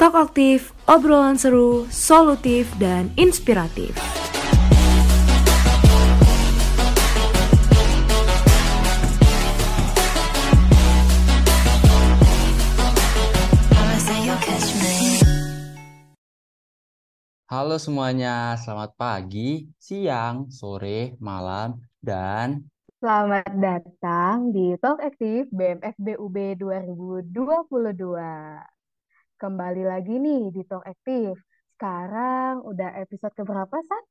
Talk aktif, obrolan seru, solutif, dan inspiratif. Halo semuanya, selamat pagi, siang, sore, malam, dan Selamat datang di Talk Aktif BMFBUB 2022. Kembali lagi nih di Talk Aktif. Sekarang udah episode keberapa, Sat?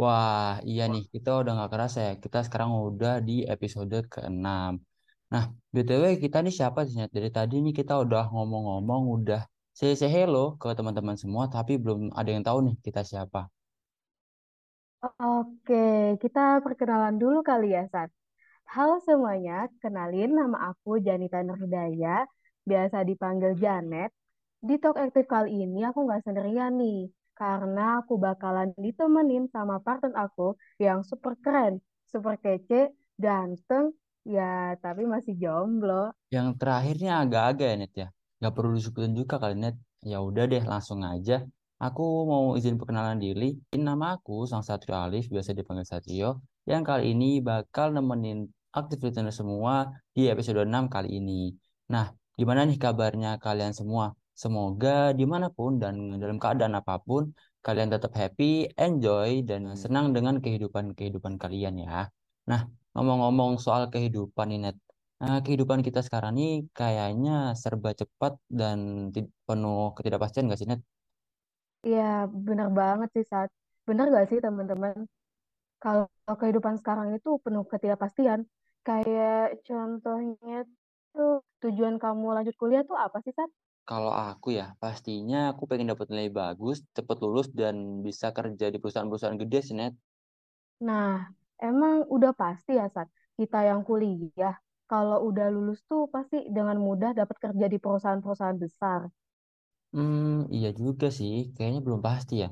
wah iya nih, kita udah nggak kerasa ya, kita sekarang udah di episode ke-6. Nah, BTW kita nih siapa sih? Nyet? Dari tadi nih kita udah ngomong-ngomong, udah say, say hello ke teman-teman semua, tapi belum ada yang tahu nih kita siapa. Oke, kita perkenalan dulu kali ya, Sat. Halo semuanya, kenalin nama aku Janita Nurhidayah, biasa dipanggil Janet. Di Talk Aktif kali ini aku nggak sendirian nih, karena aku bakalan ditemenin sama partner aku yang super keren, super kece, ganteng, ya tapi masih jomblo. Yang terakhirnya agak-agak ya, Net ya. Nggak perlu disebutin juga kali, Net. Ya udah deh, langsung aja. Aku mau izin perkenalan diri. Ini nama aku Sang Satrio Alif, biasa dipanggil Satrio. Yang kali ini bakal nemenin aktif listener semua di episode 6 kali ini. Nah, gimana nih kabarnya kalian semua? Semoga di mana pun dan dalam keadaan apa pun, kalian tetap happy, enjoy, dan senang dengan kehidupan-kehidupan kalian ya. Nah, ngomong-ngomong soal kehidupan ini. Nah, kehidupan kita sekarang ini kayaknya serba cepat dan penuh ketidakpastian gak sih, Net? Iya, bener banget sih, Sat. Bener gak sih, teman-teman? Kalau kehidupan sekarang itu penuh ketidakpastian. Kayak contohnya tuh tujuan kamu lanjut kuliah tuh apa sih, Sat? Kalau aku ya, pastinya aku pengen dapat nilai bagus, cepet lulus, dan bisa kerja di perusahaan-perusahaan gede sih, Net. Nah, emang udah pasti ya, Sat. Kita yang kuliah, kalau udah lulus tuh pasti dengan mudah dapat kerja di perusahaan-perusahaan besar. Hmm, iya juga sih, kayaknya belum pasti ya.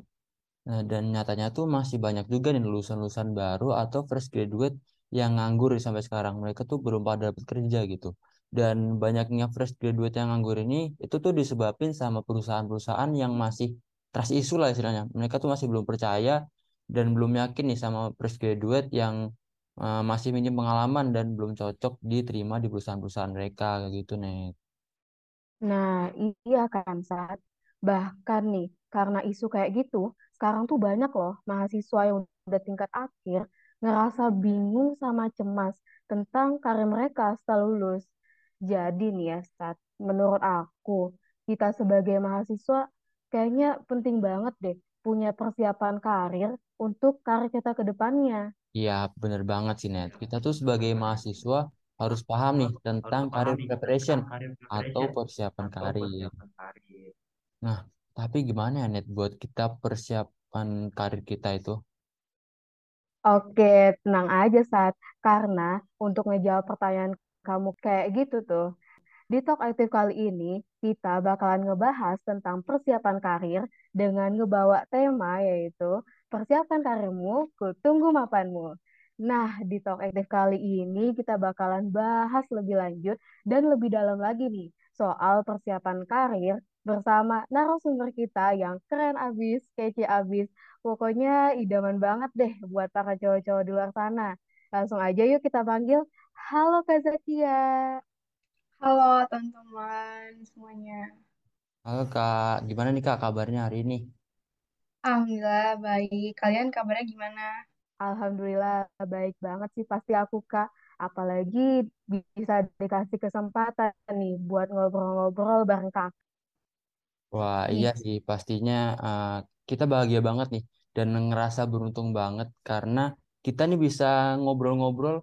Nah, dan nyatanya tuh masih banyak juga nih lulusan-lulusan baru atau fresh graduate yang nganggur sampai sekarang. Mereka tuh belum pada dapat kerja gitu. Dan banyaknya fresh graduate yang nganggur ini itu tuh disebabin sama perusahaan-perusahaan yang masih trust issue lah istilahnya. Mereka tuh masih belum percaya dan belum yakin nih sama fresh graduate yang eh, masih minim pengalaman dan belum cocok diterima di perusahaan-perusahaan mereka gitu nih. Nah, iya kan, Sat. Bahkan nih, karena isu kayak gitu, sekarang tuh banyak loh mahasiswa yang udah tingkat akhir ngerasa bingung sama cemas tentang karir mereka setelah lulus. Jadi nih ya, Sat, menurut aku, kita sebagai mahasiswa kayaknya penting banget deh punya persiapan karir untuk karir kita ke depannya. Iya, bener banget sih, Net. Kita tuh sebagai mahasiswa harus paham nih tentang career preparation atau persiapan karir. Nah, tapi gimana ya, Net, buat kita persiapan karir kita itu? Oke, tenang aja, Sat. Karena untuk ngejawab pertanyaan kamu kayak gitu tuh, Di Talk Aktif kali ini, kita bakalan ngebahas tentang persiapan karir dengan ngebawa tema yaitu persiapkan karirmu, kutunggu mapanmu. Nah, di Talk Aktif kali ini kita bakalan bahas lebih lanjut dan lebih dalam lagi nih soal persiapan karir bersama narasumber kita yang keren abis, kece abis. Pokoknya idaman banget deh buat para cowok-cowok di luar sana. Langsung aja yuk kita panggil. Halo Kak Zakia. Halo teman-teman semuanya. Halo, Kak. Gimana nih, Kak, kabarnya hari ini? Alhamdulillah baik. Kalian kabarnya gimana? Alhamdulillah baik banget sih pasti aku Kak. Apalagi bisa dikasih kesempatan nih buat ngobrol-ngobrol bareng Kak. Wah, iya Ih, sih, pastinya eh, kita bahagia banget nih dan ngerasa beruntung banget karena kita nih bisa ngobrol-ngobrol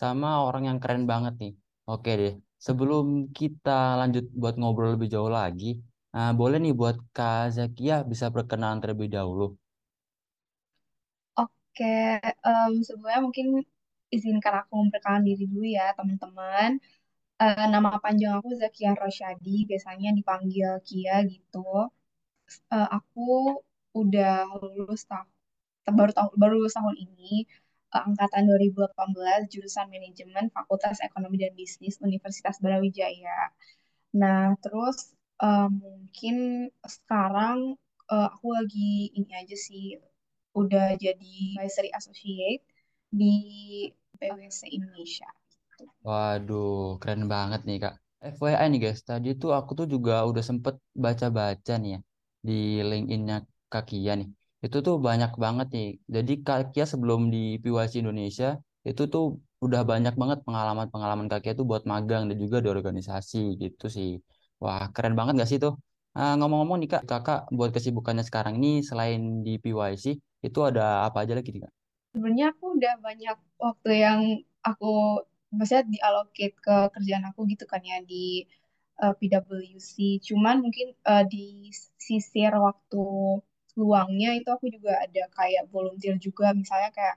sama orang yang keren banget nih. Oke deh, sebelum kita lanjut buat ngobrol lebih jauh lagi, eh, boleh nih buat Kak Zakia bisa perkenalan terlebih dahulu. Oke, em, sebelumnya mungkin izinkan aku memperkenalkan diri dulu ya teman-teman. Eh, nama panjang aku Zakia Rosyadi, biasanya dipanggil Kia gitu. Eh, aku udah lulus tahun baru tahun baru tahun ini, eh, angkatan 2018, jurusan manajemen Fakultas Ekonomi dan Bisnis Universitas Brawijaya. Nah, terus Eh, mungkin sekarang eh, aku lagi ini aja sih udah jadi advisory associate di PwC Indonesia. Waduh, keren banget nih Kak. FYI nih guys, tadi tuh aku tuh juga udah sempet baca-baca nih ya di LinkedIn-nya Kak Kia nih. Itu tuh banyak banget nih. Jadi Kak Kia sebelum di PYC Indonesia, itu tuh udah banyak banget pengalaman-pengalaman Kak Kia tuh buat magang dan juga di organisasi gitu sih. Wah, keren banget gak sih tuh? Ah, ngomong-ngomong nih Kak, Kakak buat kesibukannya sekarang ini selain di PYC, itu ada apa aja lagi nih Kak? Sebenarnya aku udah banyak waktu yang aku maksudnya diallocate ke kerjaan aku gitu kan ya di eh, PwC. Cuman mungkin eh, di sisir waktu luangnya itu aku juga ada kayak volunteer juga misalnya kayak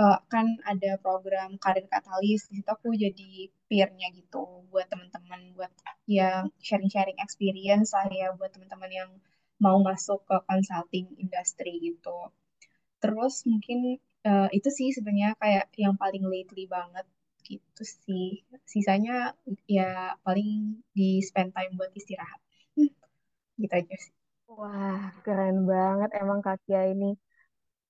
eh, kan ada program karir katalis di situ aku jadi peer-nya gitu buat teman-teman buat yang sharing-sharing experience lah ya buat teman-teman yang mau masuk ke consulting industry gitu. Terus mungkin eh, itu sih sebenarnya kayak yang paling lately banget gitu sih. Sisanya ya paling di spend time buat istirahat. Hmm, gitu aja sih. Wah, keren banget emang Kak Kia ini.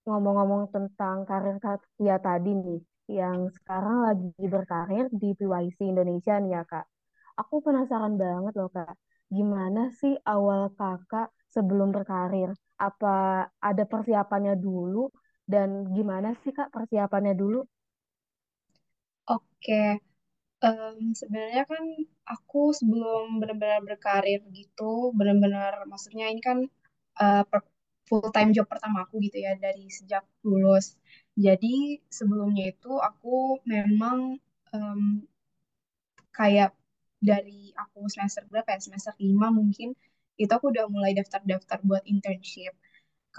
Ngomong-ngomong tentang karir Kak Kia tadi nih, yang sekarang lagi berkarir di PYC Indonesia nih ya Kak. Aku penasaran banget loh Kak, gimana sih awal Kakak sebelum berkarir? Apa ada persiapannya dulu? Dan gimana sih Kak persiapannya dulu? Oke, em, sebenarnya kan aku sebelum benar-benar berkarir gitu, benar-benar maksudnya ini kan eh, full time job pertama aku gitu ya dari sejak lulus. Jadi sebelumnya itu aku memang em, kayak dari aku semester berapa ya semester lima mungkin itu aku udah mulai daftar-daftar buat internship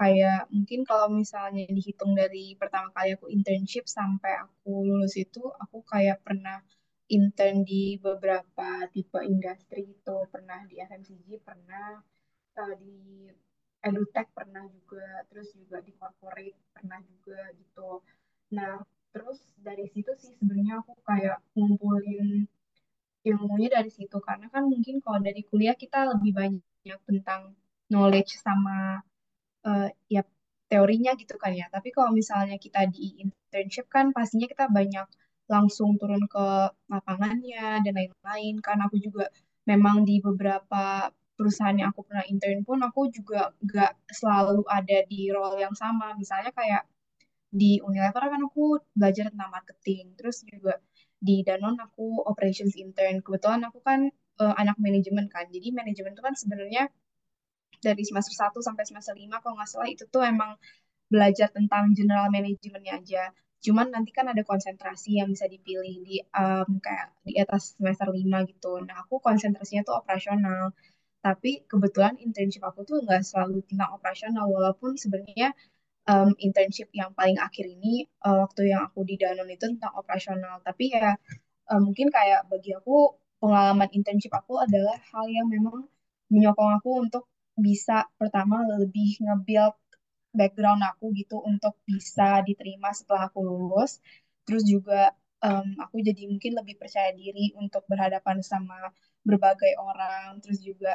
kayak mungkin kalau misalnya dihitung dari pertama kali aku internship sampai aku lulus itu aku kayak pernah intern di beberapa tipe industri gitu pernah di FMCG pernah eh, di edutech pernah juga terus juga di corporate pernah juga gitu. Nah terus dari situ sih sebenarnya aku kayak ngumpulin ilmunya dari situ. Karena kan mungkin kalau dari kuliah kita lebih banyak tentang knowledge sama eh, ya teorinya gitu kan ya. Tapi kalau misalnya kita di internship kan pastinya kita banyak langsung turun ke lapangannya dan lain-lain. Kan aku juga memang di beberapa perusahaan yang aku pernah intern pun aku juga gak selalu ada di role yang sama. Misalnya kayak di Unilever kan aku belajar tentang marketing terus juga di Danone aku operations intern. Kebetulan aku kan eh, anak manajemen kan. Jadi manajemen itu kan sebenarnya dari semester satu sampai semester 5 kalau nggak salah itu tuh emang belajar tentang general manajemennya aja cuman nanti kan ada konsentrasi yang bisa dipilih di em, kayak di atas semester 5 gitu. Nah aku konsentrasinya tuh operasional. Tapi kebetulan internship aku tuh nggak selalu tentang operasional. Walaupun sebenarnya um, internship yang paling akhir ini uh, waktu yang aku di Danone itu tentang operasional. Tapi ya uh, mungkin kayak bagi aku pengalaman internship aku adalah hal yang memang menyokong aku untuk bisa pertama lebih nge-build background aku gitu untuk bisa diterima setelah aku lulus. Terus juga em, aku jadi mungkin lebih percaya diri untuk berhadapan sama berbagai orang. Terus juga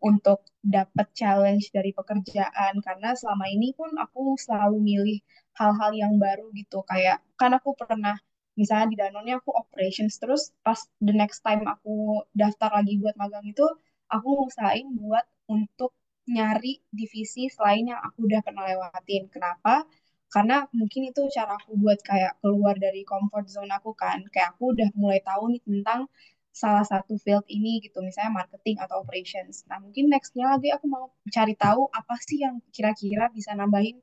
untuk dapat challenge dari pekerjaan karena selama ini pun aku selalu milih hal-hal yang baru gitu kayak kan aku pernah misalnya di Danone aku operations terus pas the next time aku daftar lagi buat magang itu aku usahain buat untuk nyari divisi selain yang aku udah pernah lewatin. Kenapa? Karena mungkin itu cara aku buat kayak keluar dari comfort zone aku kan. Kayak aku udah mulai tahu nih tentang salah satu field ini gitu, misalnya marketing atau operations. Nah, mungkin nextnya lagi aku mau cari tahu apa sih yang kira-kira bisa nambahin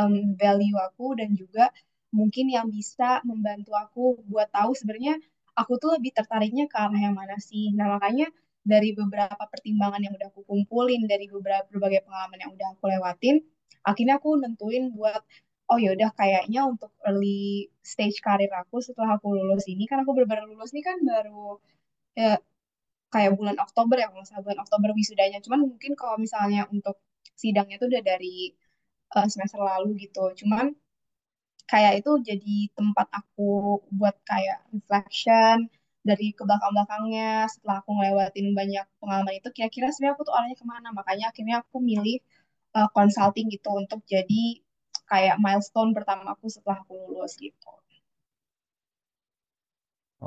em, value aku dan juga mungkin yang bisa membantu aku buat tahu sebenarnya aku tuh lebih tertariknya ke arah yang mana sih. Nah, makanya dari beberapa pertimbangan yang udah aku kumpulin, dari beberapa berbagai pengalaman yang udah aku lewatin, akhirnya aku nentuin buat oh ya udah kayaknya untuk early stage karir aku setelah aku lulus ini kan aku baru-baru lulus ini kan baru ya, kayak bulan Oktober ya kalau bulan Oktober wisudanya. Cuman mungkin kalau misalnya untuk sidangnya itu udah dari eh, semester lalu gitu. Cuman kayak itu jadi tempat aku buat kayak reflection dari ke belakang-belakangnya setelah aku ngelewatin banyak pengalaman itu kira-kira sebenarnya aku tuh arahnya ke mana makanya akhirnya aku milih uh, consulting gitu untuk jadi kayak milestone pertama aku setelah aku lulus gitu.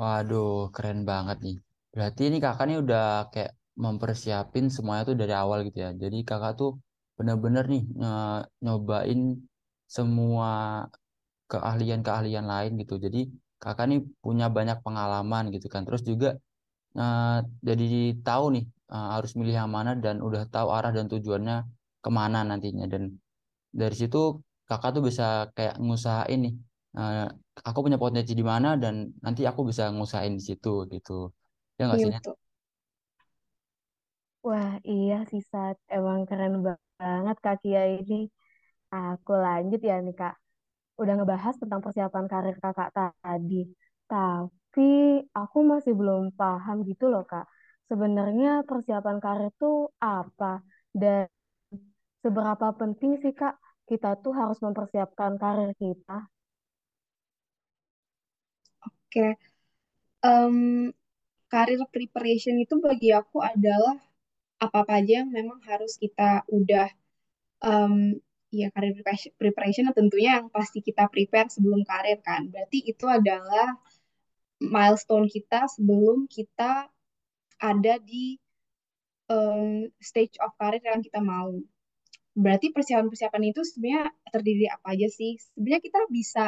Waduh, keren banget nih. Berarti ini kakak nih udah kayak mempersiapin semuanya tuh dari awal gitu ya. Jadi kakak tuh bener-bener nih nge- nyobain semua keahlian-keahlian lain gitu. Jadi kakak nih punya banyak pengalaman gitu kan. Terus juga eh, jadi tahu nih eh, harus milih yang mana dan udah tahu arah dan tujuannya ke mana nantinya. Dan dari situ kakak tuh bisa kayak ngusahain nih. eh, aku punya potensi di mana dan nanti aku bisa ngusahain di situ gitu. Ya nggak Iya sih. Wah, iya sih, Sat. Emang keren banget Kak Kia ini. Aku lanjut ya nih, Kak. Udah ngebahas tentang persiapan karir kakak tadi. Tapi aku masih belum paham gitu loh, Kak. Sebenarnya persiapan karir itu apa? Dan seberapa penting sih, Kak, kita tuh harus mempersiapkan karir kita? Oke, Em, karir preparation itu bagi aku adalah apa-apa aja yang memang harus kita udah em, ya karir preparation preparation tentunya yang pasti kita prepare sebelum karir kan. Berarti itu adalah milestone kita sebelum kita ada di em, stage of karir yang kita mau. Berarti persiapan-persiapan itu sebenarnya terdiri apa aja sih? Sebenarnya kita bisa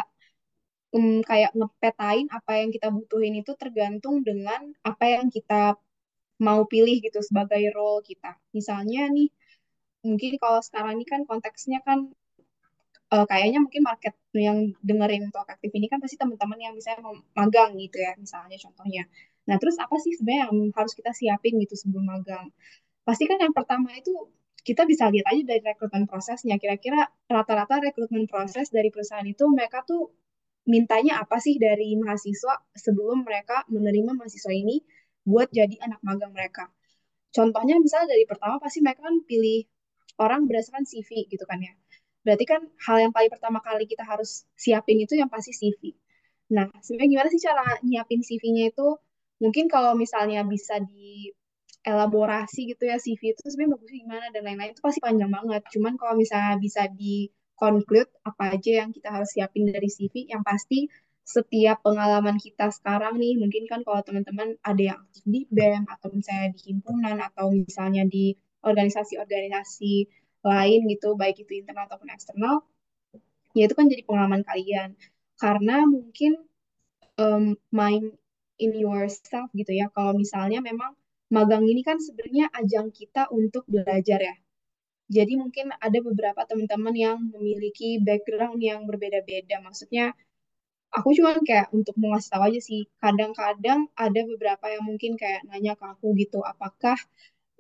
em, kayak ngepetain apa yang kita butuhin itu tergantung dengan apa yang kita mau pilih gitu sebagai role kita. Misalnya nih, mungkin kalau sekarang ini kan konteksnya kan eh, kayaknya mungkin market yang dengerin Talk Active ini kan pasti teman-teman yang misalnya mau magang gitu ya, misalnya contohnya. Nah, terus apa sih sebenarnya yang harus kita siapin gitu sebelum magang? Pasti kan yang pertama itu kita bisa lihat aja dari rekrutmen prosesnya. Kira-kira rata-rata rekrutmen proses dari perusahaan itu mereka tuh mintanya apa sih dari mahasiswa sebelum mereka menerima mahasiswa ini buat jadi anak magang mereka. Contohnya misalnya dari pertama pasti mereka kan pilih orang berdasarkan CV gitu kan ya. Berarti kan hal yang paling pertama kali kita harus siapin itu yang pasti CV. Nah, sebenarnya gimana sih cara nyiapin CV-nya itu? Mungkin kalau misalnya bisa dielaborasi gitu ya CV itu sebenarnya bagusnya gimana dan lain-lain itu pasti panjang banget. Cuman kalau misalnya bisa di conclude apa aja yang kita harus siapin dari CV, yang pasti setiap pengalaman kita sekarang nih, mungkin kan kalau teman-teman ada yang aktif di BEM atau misalnya di himpunan atau misalnya di organisasi-organisasi lain gitu, baik itu internal ataupun eksternal, ya itu kan jadi pengalaman kalian. Karena mungkin um, main in yourself gitu ya. Kalau misalnya memang magang ini kan sebenarnya ajang kita untuk belajar ya. Jadi mungkin ada beberapa teman-teman yang memiliki background yang berbeda-beda. Maksudnya aku cuma kayak untuk mau ngasih tahu aja sih. Kadang-kadang ada beberapa yang mungkin kayak nanya ke aku gitu, apakah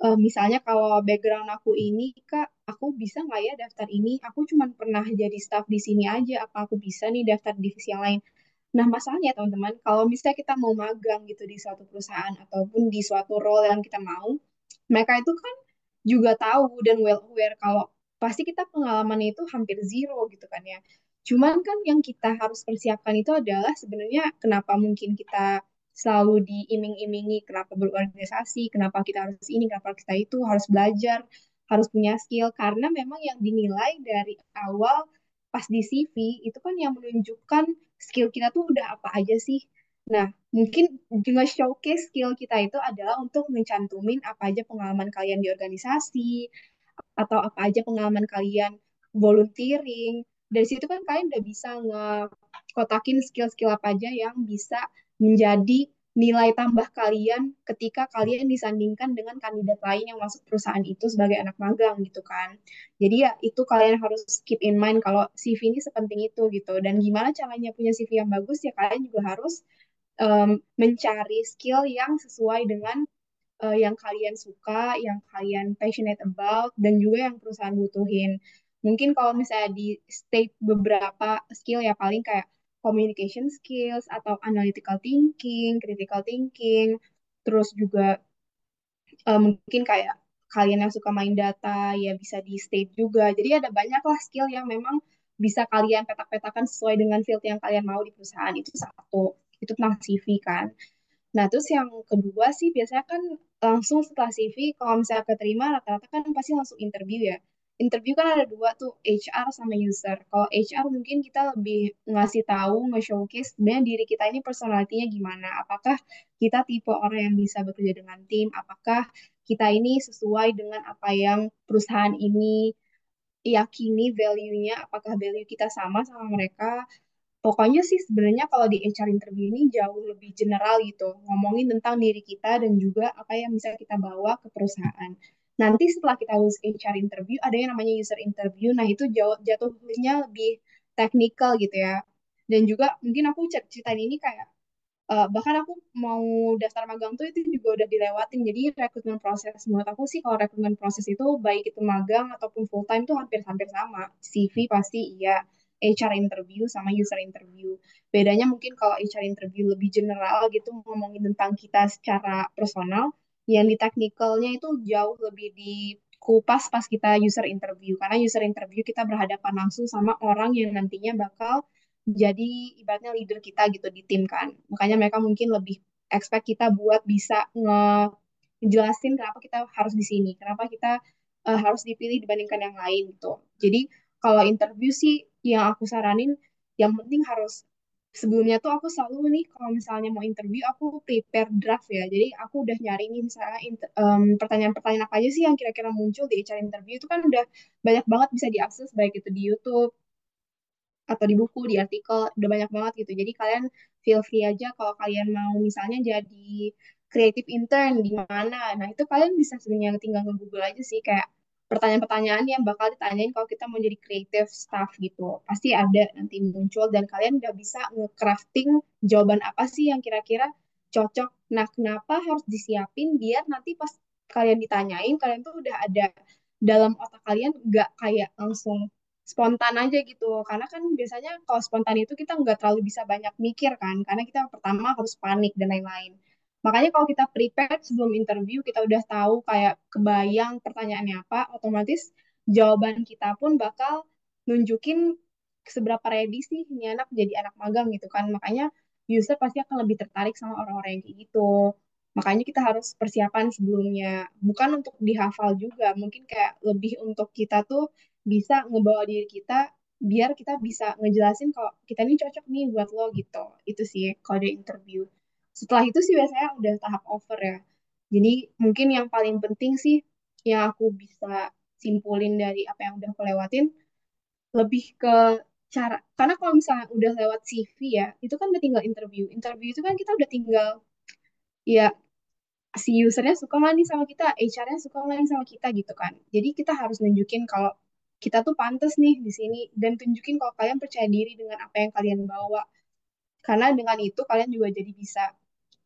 eh, misalnya kalau background aku ini, Kak, aku bisa nggak ya daftar ini? Aku cuma pernah jadi staff di sini aja, apa aku bisa nih daftar divisi yang lain? Nah, masalahnya teman-teman, kalau misalnya kita mau magang gitu di suatu perusahaan ataupun di suatu role yang kita mau, mereka itu kan juga tahu dan well aware kalau pasti kita pengalamannya itu hampir zero gitu kan ya. Cuman kan yang kita harus persiapkan itu adalah sebenarnya kenapa mungkin kita selalu diiming-imingi kenapa berorganisasi, kenapa kita harus ini, kenapa kita itu harus belajar, harus punya skill karena memang yang dinilai dari awal pas di CV itu kan yang menunjukkan skill kita tuh udah apa aja sih. Nah, mungkin juga showcase skill kita itu adalah untuk mencantumin apa aja pengalaman kalian di organisasi, atau apa aja pengalaman kalian volunteering. Dari situ kan kalian udah bisa ngekotakin skill-skill apa aja yang bisa menjadi nilai tambah kalian ketika kalian disandingkan dengan kandidat lain yang masuk perusahaan itu sebagai anak magang gitu kan. Jadi ya itu kalian harus keep in mind kalau CV ini sepenting itu gitu. Dan gimana caranya punya CV yang bagus ya kalian juga harus um, mencari skill yang sesuai dengan uh, yang kalian suka, yang kalian passionate about, dan juga yang perusahaan butuhin. Mungkin kalau misalnya di state beberapa skill ya paling kayak communication skills atau analytical thinking, critical thinking, terus juga uh, mungkin kayak kalian yang suka main data ya bisa di state juga. Jadi ada banyak lah skill yang memang bisa kalian petak-petakan sesuai dengan field yang kalian mau di perusahaan itu satu. Itu tentang CV kan. Nah, terus yang kedua sih biasanya kan langsung setelah CV, kalau misalnya keterima rata-rata kan pasti langsung interview ya. Interview kan ada dua tuh, HR sama user. Kalau HR mungkin kita lebih ngasih tahu, nge-showcase sebenarnya diri kita ini personalitinya gimana. Apakah kita tipe orang yang bisa bekerja dengan tim, apakah kita ini sesuai dengan apa yang perusahaan ini yakini value-nya, apakah value kita sama sama mereka, Pokoknya sih sebenarnya kalau di HR interview ini jauh lebih general gitu, ngomongin tentang diri kita dan juga apa yang bisa kita bawa ke perusahaan. Nanti setelah kita lulus HR interview, ada yang namanya user interview. Nah, itu jatuhnya lebih teknikal gitu ya. Dan juga mungkin aku ceritain ini kayak uh, bahkan aku mau daftar magang tuh itu juga udah dilewatin. Jadi rekrutmen proses menurut aku sih kalau rekrutmen proses itu baik itu magang ataupun full time tuh hampir-hampir sama. CV pasti iya. HR interview sama user interview. Bedanya mungkin kalau HR interview lebih general gitu ngomongin tentang kita secara personal, yang di technicalnya itu jauh lebih dikupas pas kita user interview. Karena user interview kita berhadapan langsung sama orang yang nantinya bakal jadi ibaratnya leader kita gitu di tim kan. Makanya mereka mungkin lebih expect kita buat bisa ngejelasin kenapa kita harus di sini, kenapa kita uh, harus dipilih dibandingkan yang lain gitu. Jadi kalau interview sih yang aku saranin yang penting harus sebelumnya tuh aku selalu nih kalau misalnya mau interview aku prepare draft ya. Jadi aku udah nyari nih misalnya um, pertanyaan-pertanyaan apa aja sih yang kira-kira muncul di HR interview itu kan udah banyak banget bisa diakses baik itu di YouTube atau di buku, di artikel, udah banyak banget gitu. Jadi kalian feel free aja kalau kalian mau misalnya jadi creative intern di mana. Nah, itu kalian bisa sebenarnya tinggal nge-google aja sih kayak pertanyaan-pertanyaan yang bakal ditanyain kalau kita mau jadi creative staff gitu. Pasti ada nanti muncul dan kalian udah bisa nge-crafting jawaban apa sih yang kira-kira cocok. Nah, kenapa harus disiapin biar nanti pas kalian ditanyain, kalian tuh udah ada dalam otak kalian nggak kayak langsung spontan aja gitu karena kan biasanya kalau spontan itu kita nggak terlalu bisa banyak mikir kan karena kita pertama harus panik dan lain-lain makanya kalau kita prepare sebelum interview kita udah tahu kayak kebayang pertanyaannya apa otomatis jawaban kita pun bakal nunjukin seberapa ready sih ini anak jadi anak magang gitu kan makanya user pasti akan lebih tertarik sama orang-orang yang kayak gitu makanya kita harus persiapan sebelumnya bukan untuk dihafal juga mungkin kayak lebih untuk kita tuh bisa ngebawa diri kita biar kita bisa ngejelasin kalau kita ini cocok nih buat lo gitu. Itu sih dia interview. Setelah itu sih biasanya udah tahap offer ya. Jadi mungkin yang paling penting sih yang aku bisa simpulin dari apa yang udah aku lewatin lebih ke cara karena kalau misalnya udah lewat CV ya itu kan udah tinggal interview. Interview itu kan kita udah tinggal ya si usernya suka nggak nih sama kita HR-nya suka nggak nih sama kita gitu kan. Jadi kita harus nunjukin kalau kita tuh pantas nih di sini dan tunjukin kalau kalian percaya diri dengan apa yang kalian bawa. Karena dengan itu kalian juga jadi bisa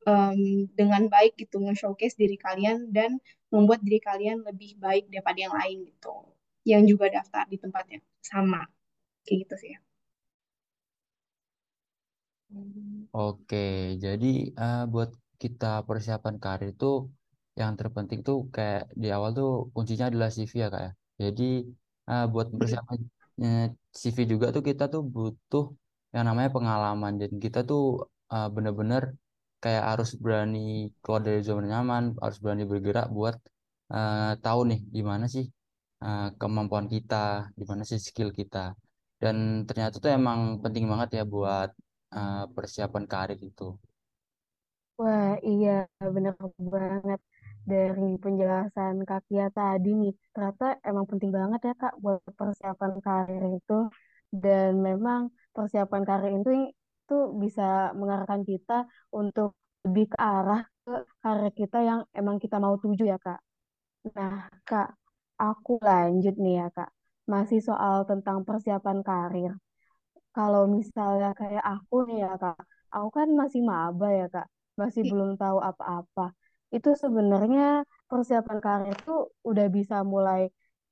um, dengan baik gitu nge-showcase diri kalian dan membuat diri kalian lebih baik daripada yang lain gitu yang juga daftar di tempat yang sama kayak gitu sih ya. Oke, jadi uh, buat kita persiapan karir itu yang terpenting tuh kayak di awal tuh kuncinya adalah CV ya kak ya. Jadi uh, buat persiapan CV juga tuh kita tuh butuh yang namanya pengalaman dan kita tuh uh, bener-bener kayak harus berani keluar dari zona nyaman, harus berani bergerak buat uh, tahu nih gimana sih uh, kemampuan kita, gimana sih skill kita. Dan ternyata tuh emang penting banget ya buat uh, persiapan karir itu. Wah, iya bener banget dari penjelasan Kak Kia tadi nih, ternyata emang penting banget ya Kak buat persiapan karir itu. Dan memang persiapan karir itu itu bisa mengarahkan kita untuk lebih ke arah ke karir kita yang emang kita mau tuju ya Kak. Nah Kak, aku lanjut nih ya Kak. Masih soal tentang persiapan karir. Kalau misalnya kayak aku nih ya Kak, aku kan masih maba ya Kak, masih Iya. belum tahu apa-apa itu sebenarnya persiapan karir itu udah bisa mulai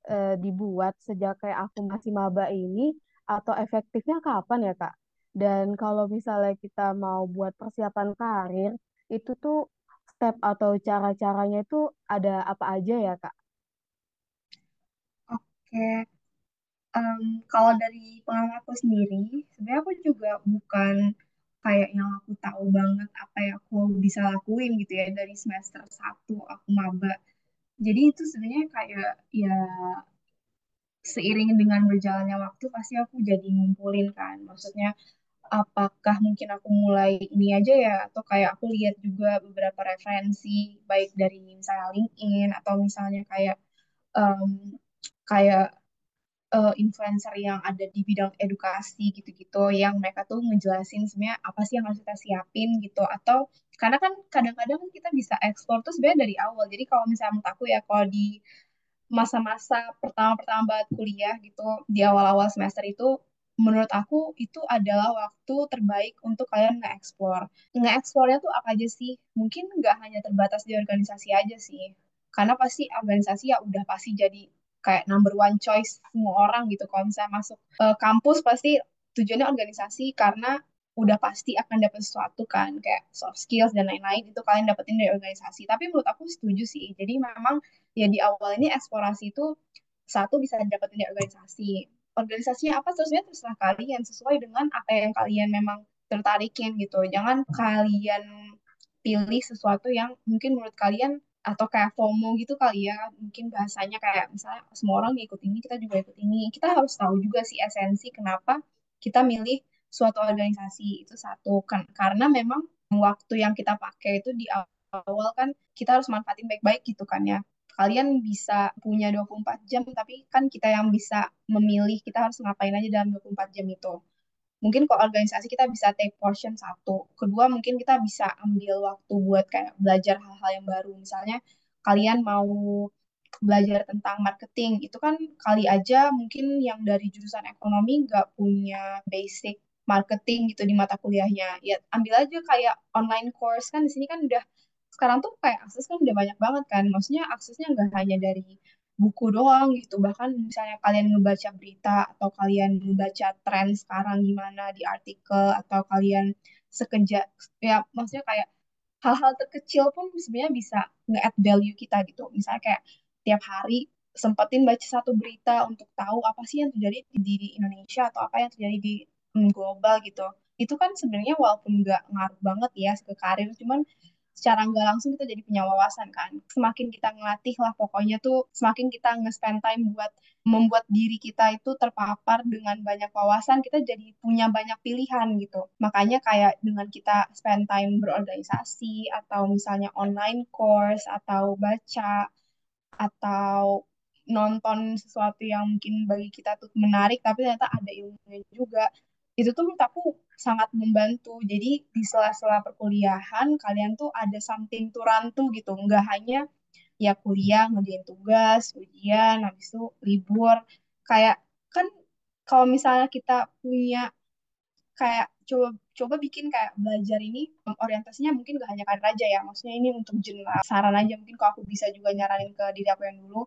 uh, dibuat sejak kayak aku masih maba ini atau efektifnya kapan ya Kak? Dan kalau misalnya kita mau buat persiapan karir, itu tuh step atau cara-caranya itu ada apa aja ya Kak? Oke, um, kalau dari pengalaman aku sendiri, sebenarnya aku juga bukan kayak yang aku tahu banget apa yang aku bisa lakuin gitu ya dari semester satu aku maba. Jadi itu sebenarnya kayak ya seiring dengan berjalannya waktu pasti aku jadi ngumpulin kan. Maksudnya apakah mungkin aku mulai ini aja ya atau kayak aku lihat juga beberapa referensi baik dari misalnya LinkedIn atau misalnya kayak em, kayak eh, influencer yang ada di bidang edukasi gitu-gitu yang mereka tuh ngejelasin sebenarnya apa sih yang harus kita siapin gitu. Atau karena kan kadang-kadang kan kita bisa ekspor tuh sebenarnya dari awal. Jadi kalau misalnya menurut aku ya kalau di masa-masa pertama-pertama banget kuliah gitu di awal-awal semester itu menurut aku itu adalah waktu terbaik untuk kalian nge-explore. Nge-explore-nya tuh apa aja sih? Mungkin nggak hanya terbatas di organisasi aja sih. Karena pasti organisasi ya udah pasti jadi kayak number one choice semua orang gitu. Kalau misalnya masuk eh, kampus pasti tujuannya organisasi karena udah pasti akan dapat sesuatu kan kayak soft skills dan lain-lain itu kalian dapetin dari organisasi. Tapi menurut aku setuju sih. Jadi memang ya di awal ini eksplorasi itu satu bisa dapetin dari organisasi organisasinya apa terusnya terserah kalian sesuai dengan apa yang kalian memang tertarikin gitu. Jangan kalian pilih sesuatu yang mungkin menurut kalian atau kayak FOMO gitu kali ya. Mungkin bahasanya kayak misalnya semua orang ikut ini, kita juga ikut ini. Kita harus tahu juga sih esensi kenapa kita milih suatu organisasi itu satu kan karena memang waktu yang kita pakai itu di awal kan kita harus manfaatin baik-baik gitu kan ya kalian bisa punya 24 jam, tapi kan kita yang bisa memilih kita harus ngapain aja dalam 24 jam itu. Mungkin kalau organisasi kita bisa take portion satu. Kedua, mungkin kita bisa ambil waktu buat kayak belajar hal-hal yang baru. Misalnya kalian mau belajar tentang marketing, itu kan kali aja mungkin yang dari jurusan ekonomi nggak punya basic marketing gitu di mata kuliahnya. Ya ambil aja kayak online course kan di sini kan udah sekarang tuh kayak akses kan udah banyak banget kan. Maksudnya aksesnya nggak hanya dari buku doang gitu. Bahkan misalnya kalian ngebaca berita atau kalian ngebaca tren sekarang gimana di artikel atau kalian sekejap ya maksudnya kayak hal-hal terkecil pun sebenarnya bisa nge-add value kita gitu. Misalnya kayak tiap hari sempetin baca satu berita untuk tahu apa sih yang terjadi di, di Indonesia atau apa yang terjadi di mm, global gitu. Itu kan sebenarnya walaupun nggak ngaruh banget ya ke karir, cuman secara nggak langsung kita jadi punya wawasan kan. Semakin kita ngelatih lah pokoknya tuh semakin kita nge-spend time buat membuat diri kita itu terpapar dengan banyak wawasan, kita jadi punya banyak pilihan gitu. Makanya kayak dengan kita spend time berorganisasi atau misalnya online course atau baca atau nonton sesuatu yang mungkin bagi kita tuh menarik tapi ternyata ada ilmunya juga itu tuh menurut aku sangat membantu. Jadi di sela-sela perkuliahan kalian tuh ada something to run to gitu. Nggak hanya ya kuliah, ngerjain tugas, ujian, habis itu libur. Kayak kan kalau misalnya kita punya kayak coba coba bikin kayak belajar ini orientasinya mungkin gak hanya karir aja ya maksudnya ini untuk general saran aja mungkin kalau aku bisa juga nyaranin ke diri aku yang dulu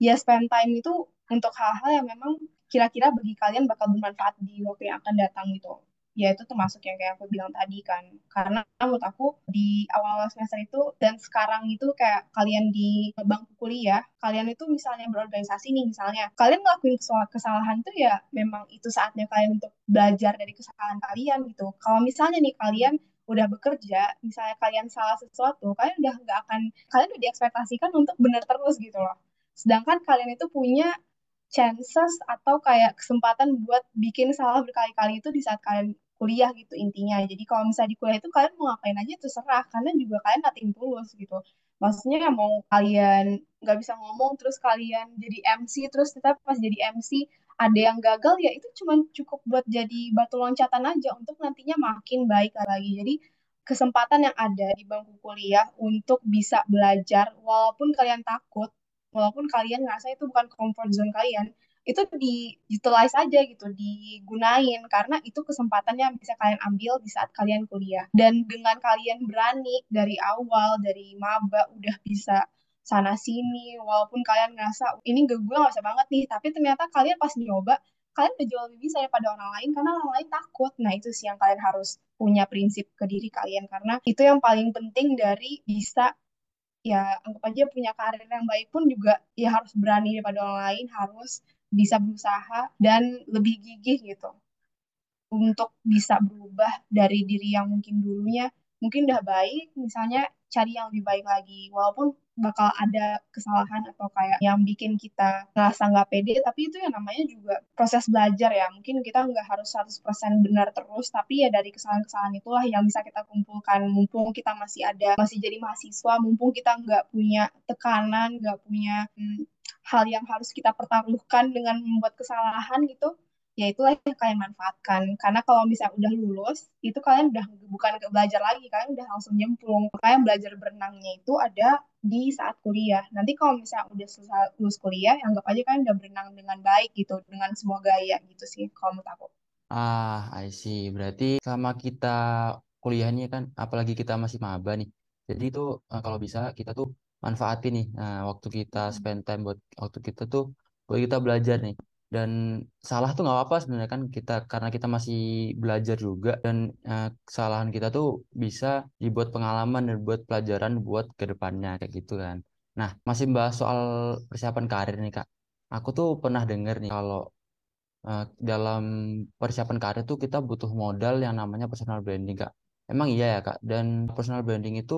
ya spend time itu untuk hal-hal yang memang kira-kira bagi kalian bakal bermanfaat di waktu yang akan datang gitu. Ya itu termasuk yang kayak aku bilang tadi kan. Karena menurut aku di awal-awal semester itu dan sekarang itu kayak kalian di bangku kuliah, kalian itu misalnya berorganisasi nih misalnya. Kalian ngelakuin kesalahan itu ya memang itu saatnya kalian untuk belajar dari kesalahan kalian gitu. Kalau misalnya nih kalian udah bekerja, misalnya kalian salah sesuatu, kalian udah nggak akan, kalian udah diekspektasikan untuk benar terus gitu loh. Sedangkan kalian itu punya chances atau kayak kesempatan buat bikin salah berkali-kali itu di saat kalian kuliah gitu intinya. Jadi kalau misalnya di kuliah itu kalian mau ngapain aja terserah karena juga kalian nating tulus gitu. Maksudnya mau kalian nggak bisa ngomong terus kalian jadi MC terus tetap pas jadi MC ada yang gagal ya itu cuma cukup buat jadi batu loncatan aja untuk nantinya makin baik lagi. Jadi kesempatan yang ada di bangku kuliah untuk bisa belajar walaupun kalian takut walaupun kalian ngerasa itu bukan comfort zone kalian itu di utilize aja gitu digunain. Karena itu kesempatannya bisa kalian ambil di saat kalian kuliah. Dan dengan kalian berani dari awal dari maba udah bisa sana sini walaupun kalian ngerasa ini gak gue gak bisa banget nih tapi ternyata kalian pas nyoba kalian udah jauh lebih bisa pada orang lain karena orang lain takut. Nah itu sih yang kalian harus punya prinsip ke diri kalian. Karena itu yang paling penting dari bisa ya anggap aja punya karir yang baik pun juga ya harus berani daripada orang lain, harus bisa berusaha dan lebih gigih gitu. untuk bisa berubah dari diri yang mungkin dulunya mungkin udah baik, misalnya cari yang lebih baik lagi. Walaupun bakal ada kesalahan atau kayak yang bikin kita ngerasa nggak pede, tapi itu yang namanya juga proses belajar ya. Mungkin kita nggak harus 100% benar terus, tapi ya dari kesalahan-kesalahan itulah yang bisa kita kumpulkan. Mumpung kita masih ada, masih jadi mahasiswa, mumpung kita nggak punya tekanan, nggak punya hmm, hal yang harus kita pertaruhkan dengan membuat kesalahan gitu, ya itulah yang kalian manfaatkan. Karena kalau misalnya udah lulus itu kalian udah bukan ke belajar lagi kalian udah langsung nyemplung. Kalian belajar berenangnya itu ada di saat kuliah. Nanti kalau misalnya udah selesai lulus kuliah anggap aja kalian udah berenang dengan baik gitu dengan semua gaya gitu sih kalau menurut aku. Ah I see. Berarti sama kita kuliahnya kan apalagi kita masih maba nih jadi itu eh, kalau bisa kita tuh manfaatin nih nah, waktu kita spend time buat waktu kita tuh buat kita belajar nih dan salah tuh nggak apa-apa sebenarnya kan kita karena kita masih belajar juga dan eh, kesalahan kita tuh bisa dibuat pengalaman dan buat pelajaran buat ke depannya kayak gitu kan. Nah masih bahas soal persiapan karir nih kak. Aku tuh pernah dengar nih kalau eh, dalam persiapan karir tuh kita butuh modal yang namanya personal branding kak. Emang iya ya kak. Dan personal branding itu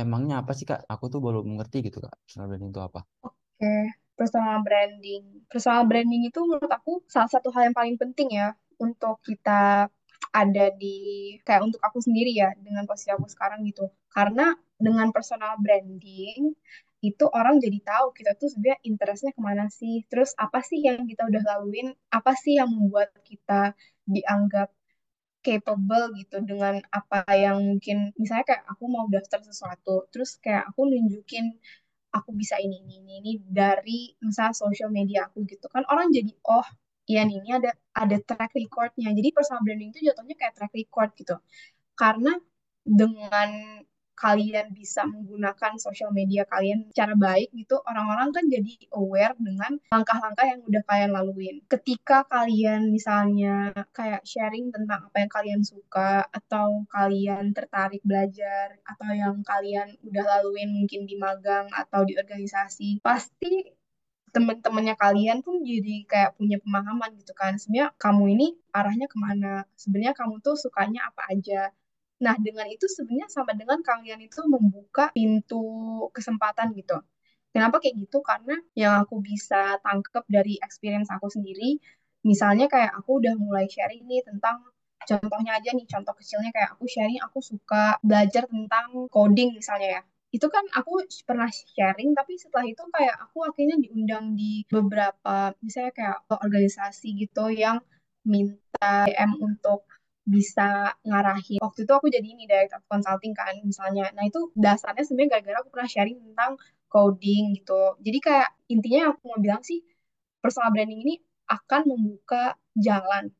emangnya apa sih kak? Aku tuh belum mengerti gitu kak. Personal branding itu apa? Oke, personal branding. Personal branding itu menurut aku salah satu hal yang paling penting ya untuk kita ada di kayak untuk aku sendiri ya dengan posisi aku sekarang gitu. Karena dengan personal branding itu orang jadi tahu kita tuh sebenarnya interestnya ke mana sih. Terus apa sih yang kita udah laluin? Apa sih yang membuat kita dianggap capable gitu dengan apa yang mungkin misalnya kayak aku mau daftar sesuatu terus kayak aku nunjukin aku bisa ini ini ini, ini dari misalnya social media aku gitu. Kan orang jadi oh iya ini ada ada track recordnya. Jadi personal branding itu jatuhnya kayak track record gitu. Karena dengan kalian bisa menggunakan sosial media kalian secara baik gitu, orang-orang kan jadi aware dengan langkah-langkah yang udah kalian laluin. Ketika kalian misalnya kayak sharing tentang apa yang kalian suka atau kalian tertarik belajar atau yang kalian udah laluin mungkin di magang atau di organisasi, pasti teman-temannya kalian pun jadi kayak punya pemahaman gitu kan. Sebenarnya kamu ini arahnya ke mana? Sebenarnya kamu tuh sukanya apa aja Nah, dengan itu sebenarnya sama dengan kalian itu membuka pintu kesempatan gitu. Kenapa kayak gitu? Karena yang aku bisa tangkep dari experience aku sendiri, misalnya kayak aku udah mulai sharing nih tentang contohnya aja nih, contoh kecilnya kayak aku sharing, aku suka belajar tentang coding misalnya ya. Itu kan aku pernah sharing, tapi setelah itu kayak aku akhirnya diundang di beberapa, misalnya kayak organisasi gitu yang minta DM untuk bisa ngarahin. Waktu itu aku jadi ini director consulting kan misalnya. Nah itu dasarnya sebenarnya gara-gara aku pernah sharing tentang coding gitu. Jadi kayak intinya yang aku mau bilang sih personal branding ini akan membuka jalan.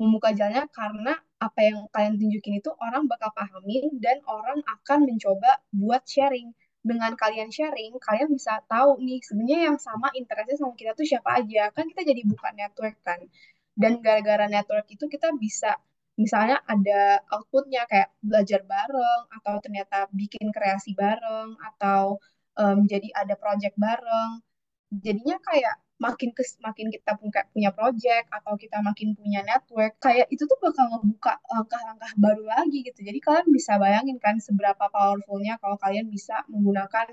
Membuka jalannya karena apa yang kalian tunjukin itu orang bakal pahamin dan orang akan mencoba buat sharing. Dengan kalian sharing, kalian bisa tahu nih sebenarnya yang sama interestnya sama kita tuh siapa aja. Kan kita jadi buka network kan. Dan gara-gara network itu kita bisa misalnya ada outputnya kayak belajar bareng atau ternyata bikin kreasi bareng atau um, jadi ada project bareng jadinya kayak makin ke makin kita punya project atau kita makin punya network kayak itu tuh bakal ngebuka langkah-langkah baru lagi gitu. Jadi kalian bisa bayangin kan seberapa powerfulnya kalau kalian bisa menggunakan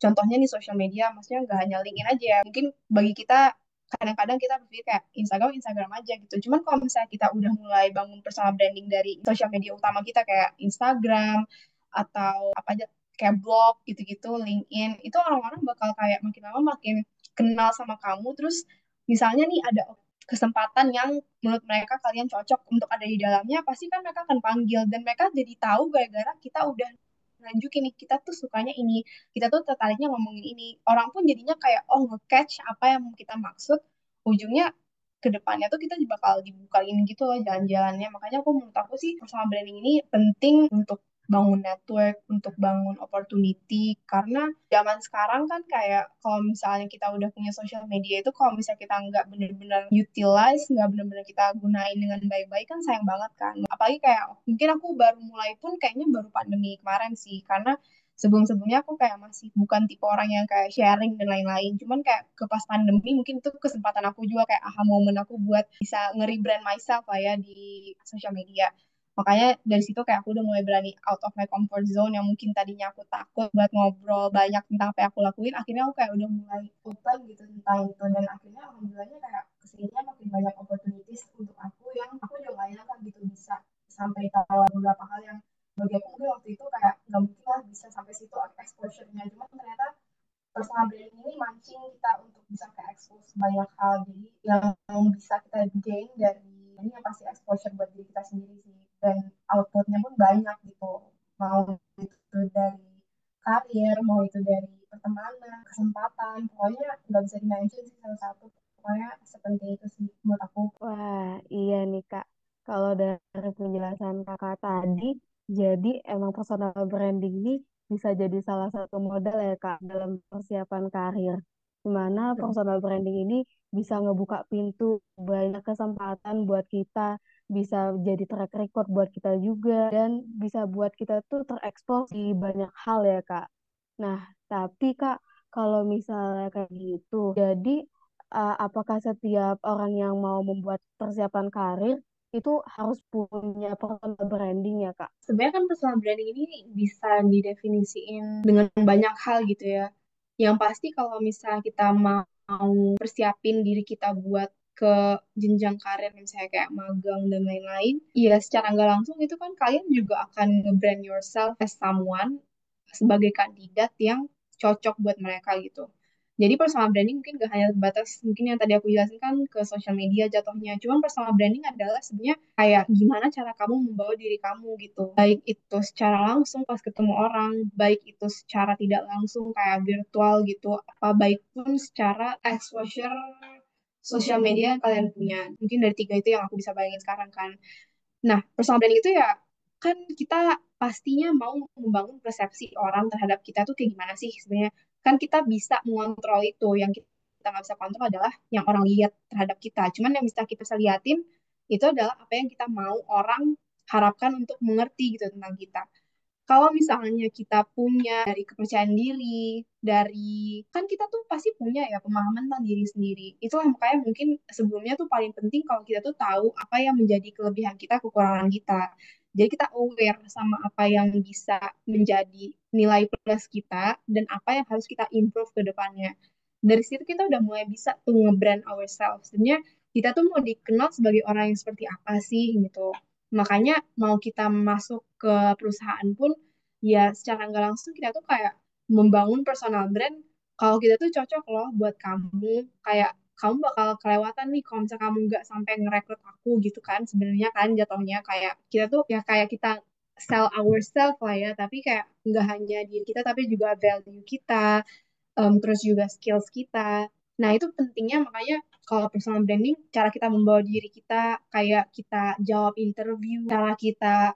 contohnya nih social media maksudnya nggak hanya LinkedIn aja ya. Mungkin bagi kita kadang-kadang kita berpikir kayak Instagram Instagram aja gitu. Cuman kalau misalnya kita udah mulai bangun personal branding dari sosial media utama kita kayak Instagram atau apa aja kayak blog gitu-gitu LinkedIn itu orang-orang bakal kayak makin lama makin kenal sama kamu. Terus misalnya nih ada kesempatan yang menurut mereka kalian cocok untuk ada di dalamnya pasti kan mereka akan panggil. Dan mereka jadi tahu gara-gara kita udah nunjukin nih kita tuh sukanya ini kita tuh tertariknya ngomongin ini. Orang pun jadinya kayak oh nge-catch apa yang kita maksud ujungnya ke depannya tuh kita bakal dibukain gitu loh jalan-jalannya. Makanya aku menurut aku sih personal branding ini penting untuk bangun network, untuk bangun opportunity. Karena zaman sekarang kan kayak kalau misalnya kita udah punya social media itu kalau misalnya kita nggak bener-bener utilize, nggak bener-bener kita gunain dengan baik-baik kan sayang banget kan. Apalagi kayak mungkin aku baru mulai pun kayaknya baru pandemi kemarin sih. Karena Sebelum-sebelumnya aku kayak masih bukan tipe orang yang kayak sharing dan lain-lain. Cuman kayak ke pas pandemi mungkin itu kesempatan aku juga kayak aha momen aku buat bisa nge-rebrand myself lah ya di sosial media. Makanya dari situ kayak aku udah mulai berani out of my comfort zone yang mungkin tadinya aku takut buat ngobrol banyak tentang apa yang aku lakuin. Akhirnya aku kayak udah mulai open gitu tentang itu. Dan akhirnya alhamdulillahnya kayak ke sininya makin banyak opportunities untuk aku yang aku juga gak nyangka gitu bisa sampai tahu beberapa hal yang bagi aku mungkin waktu itu kayak nggak mungkin lah bisa sampai situ exposure-nya cuma ternyata personal branding ini mancing kita untuk bisa ke expose banyak hal jadi yang bisa kita gain dari ini yang pasti exposure buat diri kita sendiri sih dan outputnya pun banyak gitu mau itu dari karir mau itu dari pertemanan kesempatan pokoknya nggak bisa dimention sih salah satu pokoknya sepenting itu sih menurut aku Wah, iya nih Kak. Kalau dari penjelasan Kakak tadi, jadi emang personal branding ini bisa jadi salah satu modal ya Kak dalam persiapan karir. Di mana personal branding ini bisa ngebuka pintu banyak kesempatan buat kita, bisa jadi track record buat kita juga, dan bisa buat kita tuh terekspos di banyak hal ya Kak. Nah, tapi Kak, kalau misalnya kayak gitu, jadi uh, apakah setiap orang yang mau membuat persiapan karir itu harus punya personal branding ya, Kak? Sebenarnya kan personal branding ini bisa didefinisiin dengan banyak hal gitu ya. Yang pasti kalau misalnya kita mau persiapin diri kita buat ke jenjang karir misalnya kayak magang dan lain-lain, ya secara nggak langsung itu kan kalian juga akan nge-brand yourself as someone sebagai kandidat yang cocok buat mereka gitu. Jadi personal branding mungkin gak hanya batas mungkin yang tadi aku jelasin kan ke sosial media jatuhnya. Cuman personal branding adalah sebenarnya kayak gimana cara kamu membawa diri kamu gitu. Baik itu secara langsung pas ketemu orang, baik itu secara tidak langsung kayak virtual gitu, apa baik pun secara exposure sosial media yang kalian punya. Mungkin dari tiga itu yang aku bisa bayangin sekarang kan. Nah, personal branding itu ya kan kita pastinya mau membangun persepsi orang terhadap kita tuh kayak gimana sih sebenarnya. Kan kita bisa mengontrol itu. Yang kita nggak bisa kontrol adalah yang orang lihat terhadap kita. Cuman yang bisa kita bisa liatin itu adalah apa yang kita mau orang harapkan untuk mengerti gitu tentang kita kalau misalnya kita punya dari kepercayaan diri, dari kan kita tuh pasti punya ya pemahaman tentang diri sendiri. Itulah makanya mungkin sebelumnya tuh paling penting kalau kita tuh tahu apa yang menjadi kelebihan kita, kekurangan kita. Jadi kita aware sama apa yang bisa menjadi nilai plus kita dan apa yang harus kita improve ke depannya. Dari situ kita udah mulai bisa tuh nge-brand ourselves. Sebenarnya kita tuh mau dikenal sebagai orang yang seperti apa sih gitu. Makanya mau kita masuk ke perusahaan pun ya secara nggak langsung kita tuh kayak membangun personal brand kalau kita tuh cocok loh buat kamu. Kayak kamu bakal kelewatan nih kalau misalnya kamu nggak sampai ngerekrut aku gitu kan sebenarnya kan jatuhnya. Kayak kita tuh ya kayak kita sell ourselves lah ya tapi kayak nggak hanya diri kita tapi juga value kita um, terus juga skills kita. Nah itu pentingnya makanya kalau personal branding cara kita membawa diri kita kayak kita jawab interview cara kita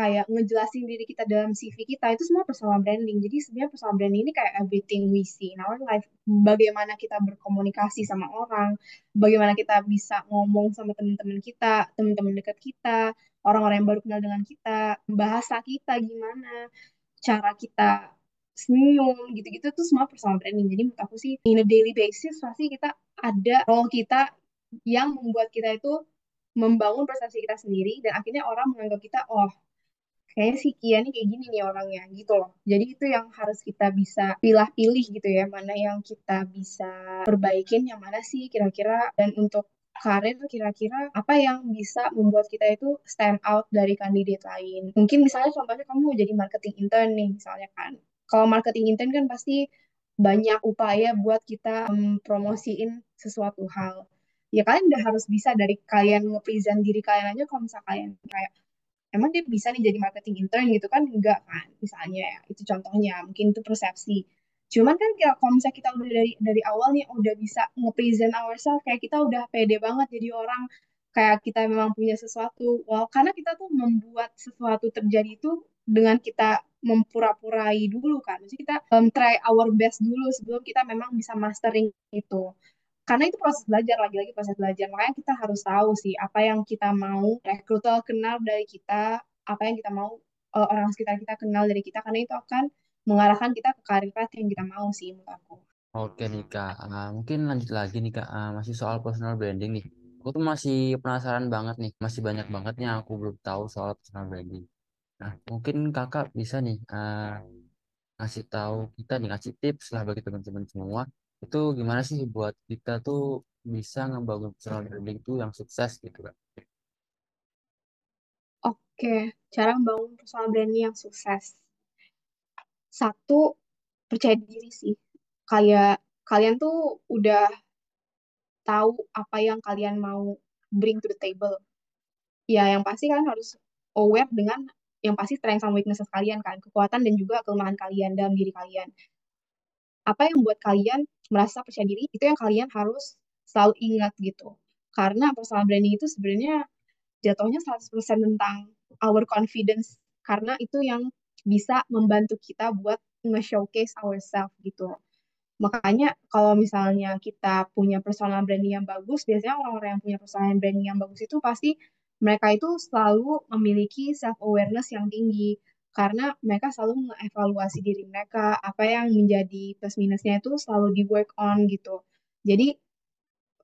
kayak ngejelasin diri kita dalam CV kita itu semua personal branding. Jadi sebenarnya personal branding ini kayak everything we see in our life. Bagaimana kita berkomunikasi sama orang, bagaimana kita bisa ngomong sama teman-teman kita, teman-teman dekat kita, orang-orang yang baru kenal dengan kita, bahasa kita gimana, cara kita senyum gitu-gitu tuh semua personal branding. Jadi menurut aku sih in a daily basis pasti kita ada role kita yang membuat kita itu membangun persepsi kita sendiri dan akhirnya orang menganggap kita oh kayaknya si Kia nih kayak gini nih orangnya gitu loh. Jadi itu yang harus kita bisa pilih-pilih gitu ya, mana yang kita bisa perbaikin, yang mana sih kira-kira dan untuk karir kira-kira apa yang bisa membuat kita itu stand out dari kandidat lain. Mungkin misalnya contohnya kamu mau jadi marketing intern nih misalnya kan. Kalau marketing intern kan pasti banyak upaya buat kita mempromosiin sesuatu hal. Ya kalian udah harus bisa dari kalian nge-present diri kalian aja kalau misalnya kalian kayak emang dia bisa nih jadi marketing intern? Gitu kan enggak kan misalnya. Ya itu contohnya mungkin itu persepsi. Cuman kan kalau misalnya kita udah dari dari awal nih udah bisa nge-present ourselves kayak kita udah pede banget jadi orang kayak kita memang punya sesuatu. Wow karena kita tuh membuat sesuatu terjadi itu dengan kita mempura-purai dulu kan jadi kita um, try our best dulu sebelum kita memang bisa mastering itu. Karena itu proses belajar lagi-lagi proses belajar. Makanya kita harus tahu sih apa yang kita mau rekruter kenal dari kita apa yang kita mau uh, orang sekitar kita kenal dari kita. Karena itu akan mengarahkan kita ke karir path yang kita mau sih menurut aku. Oke nih Kak, Ah, mungkin lanjut lagi nih Kak, Ah, masih soal personal branding nih. Aku tuh masih penasaran banget nih, masih banyak banget yang aku belum tahu soal personal branding. Nah, mungkin Kakak bisa nih ah, ngasih tahu kita nih, ngasih tips lah bagi teman-teman semua. Itu gimana sih buat kita tuh bisa ngebangun personal branding itu yang sukses gitu Kak. Oke, cara membangun personal branding yang sukses. Satu, percaya diri sih. Kayak kalian tuh udah tahu apa yang kalian mau bring to the table. Ya, yang pasti kalian harus aware dengan yang pasti strength sama weaknesses kalian kan, kekuatan dan juga kelemahan kalian dalam diri kalian. Apa yang membuat kalian merasa percaya diri, itu yang kalian harus selalu ingat gitu. Karena personal branding itu sebenarnya jatuhnya 100% tentang our confidence karena itu yang bisa membantu kita buat nge-showcase ourselves gitu. Makanya kalau misalnya kita punya personal branding yang bagus, biasanya orang-orang yang punya personal branding yang bagus itu pasti mereka itu selalu memiliki self awareness yang tinggi karena mereka selalu mengevaluasi diri mereka, apa yang menjadi plus minusnya itu selalu di work on gitu. Jadi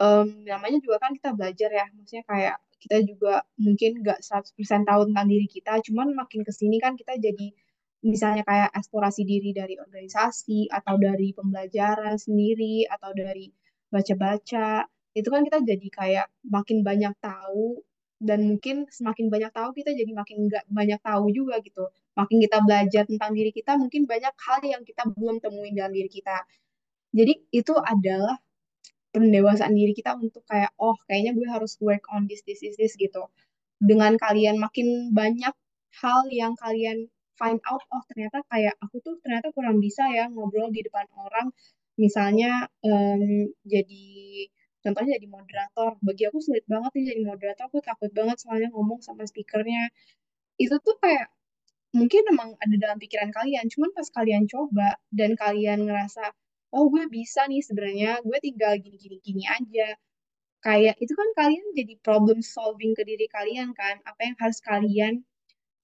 em, namanya juga kan kita belajar ya, maksudnya kayak kita juga mungkin nggak 100% tahu tentang diri kita, cuman makin ke sini kan kita jadi misalnya kayak eksplorasi diri dari organisasi atau dari pembelajaran sendiri atau dari baca-baca, itu kan kita jadi kayak makin banyak tahu dan mungkin semakin banyak tahu kita jadi makin nggak banyak tahu juga gitu. Makin kita belajar tentang diri kita, mungkin banyak hal yang kita belum temuin dalam diri kita. Jadi itu adalah pendewasaan diri kita untuk kayak oh kayaknya gue harus work on this this this, this gitu dengan kalian makin banyak hal yang kalian find out oh ternyata kayak aku tuh ternyata kurang bisa ya ngobrol di depan orang misalnya em, jadi contohnya jadi moderator. Bagi aku sulit banget nih jadi moderator. Aku takut banget soalnya ngomong sama speakernya. Itu tuh kayak mungkin emang ada dalam pikiran kalian, cuman pas kalian coba dan kalian ngerasa, oh gue bisa nih sebenarnya, gue tinggal gini-gini gini aja. Kayak itu kan kalian jadi problem solving ke diri kalian kan, apa yang harus kalian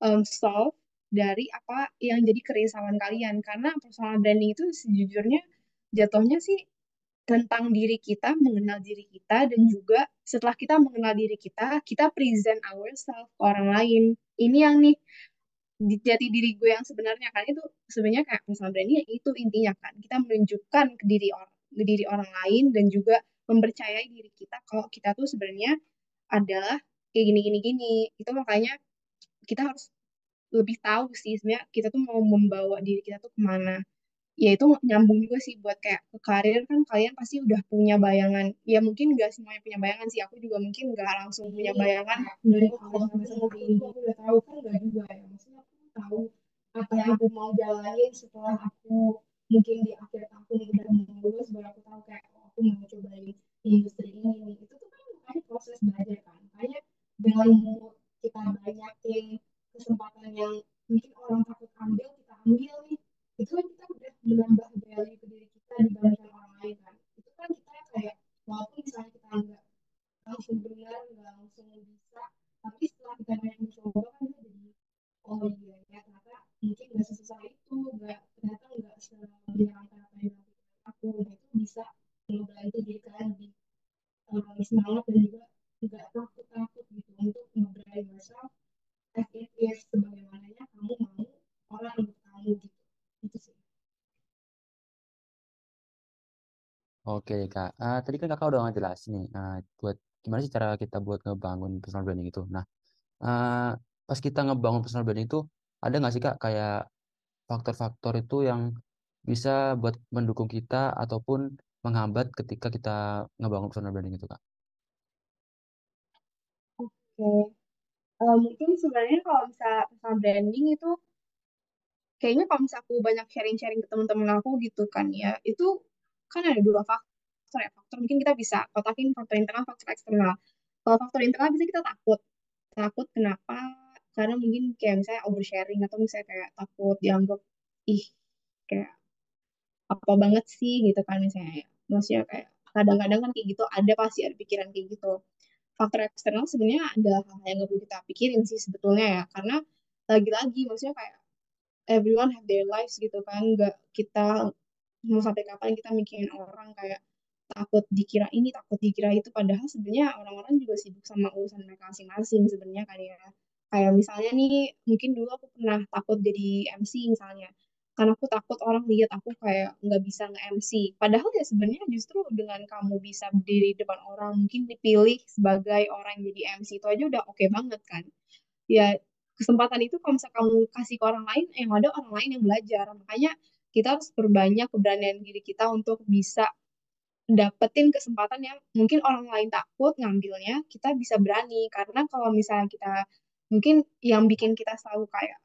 um, solve dari apa yang jadi kerisauan kalian. Karena personal branding itu sejujurnya jatuhnya sih tentang diri kita, mengenal diri kita, dan juga setelah kita mengenal diri kita, kita present ourselves ke orang lain. Ini yang nih di- jati diri gue yang sebenarnya kan. Itu sebenarnya kayak personal branding itu intinya kan. Kita menunjukkan ke diri orang ke diri orang lain dan juga mempercayai diri kita kalau kita tuh sebenarnya adalah kayak gini gini gini itu makanya kita harus lebih tahu sih sebenarnya kita tuh mau membawa diri kita tuh ke mana ya itu nyambung juga sih buat kayak ke karir kan kalian pasti udah punya bayangan. Ya mungkin nggak semuanya punya bayangan sih aku juga mungkin nggak langsung punya bayangan dari awal sampai ini aku udah tahu kan nggak juga ya. Maksudnya aku tahu apa yang aku mau jalanin setelah aku mungkin di akhir tahun udah mau lulus baru aku tahu kayak oh, aku mau cobain industri ini itu tuh kan makanya proses belajar kan. Makanya dengan kita banyakin kesempatan yang mungkin orang takut ambil kita ambil nih itu kan kita udah menambah value ke diri kita dibandingkan orang lain kan? Itu kan kita kayak walaupun misalnya kita nggak langsung benar nggak langsung bisa tapi setelah kita banyak mencoba kan kita jadi oh iya ya ternyata mungkin nggak sesusah itu nggak ternyata nggak semenyenangkan apa yang dilakukan aku nah itu bisa ngebantu diri kalian lebih eh, semangat dan juga nggak takut takut gitu untuk nge-brand yourself as it is sebagaimananya kamu mau orang untuk kamu gitu itu sih Oke Kak, Ah, tadi kan Kakak udah ngejelasin nih, ah, buat gimana sih cara kita buat ngebangun personal branding itu. Nah, ah, pas kita ngebangun personal branding itu, ada nggak sih Kak kayak faktor-faktor itu yang bisa buat mendukung kita ataupun menghambat ketika kita ngebangun personal branding itu Kak? Oke, Eh, mungkin sebenarnya kalau misalnya personal branding itu kayaknya kalau misalnya aku banyak sharing-sharing ke teman-teman aku gitu kan ya, itu kan ada dua faktor ya. Faktor mungkin kita bisa kotakin faktor internal, faktor eksternal. Kalau faktor internal bisa kita takut. Takut kenapa? Karena mungkin kayak misalnya oversharing atau misalnya kayak takut dianggap ih kayak apa banget sih gitu kan misalnya ya. Maksudnya kayak kadang-kadang kan kayak gitu ada pasti ada pikiran kayak gitu. Faktor eksternal sebenarnya ada hal yang nggak perlu kita pikirin sih sebetulnya ya karena lagi-lagi maksudnya kayak everyone have their lives gitu kan. Nggak kita mau sampai kapan kita mikirin orang kayak takut dikira ini takut dikira itu. Padahal sebenarnya orang-orang juga sibuk sama urusan mereka masing-masing sebenarnya kan ya. Kayak misalnya nih mungkin dulu aku pernah takut jadi MC misalnya. Karena aku takut orang lihat aku kayak nggak bisa nge-MC padahal ya sebenarnya justru dengan kamu bisa berdiri di depan orang mungkin dipilih sebagai orang yang jadi MC itu aja udah oke banget kan. Ya kesempatan itu kalau misalnya kamu kasih ke orang lain yang ada orang lain yang belajar makanya kita harus perbanyak keberanian diri kita untuk bisa dapetin kesempatan yang mungkin orang lain takut ngambilnya, kita bisa berani. Karena kalau misalnya kita, mungkin yang bikin kita selalu kayak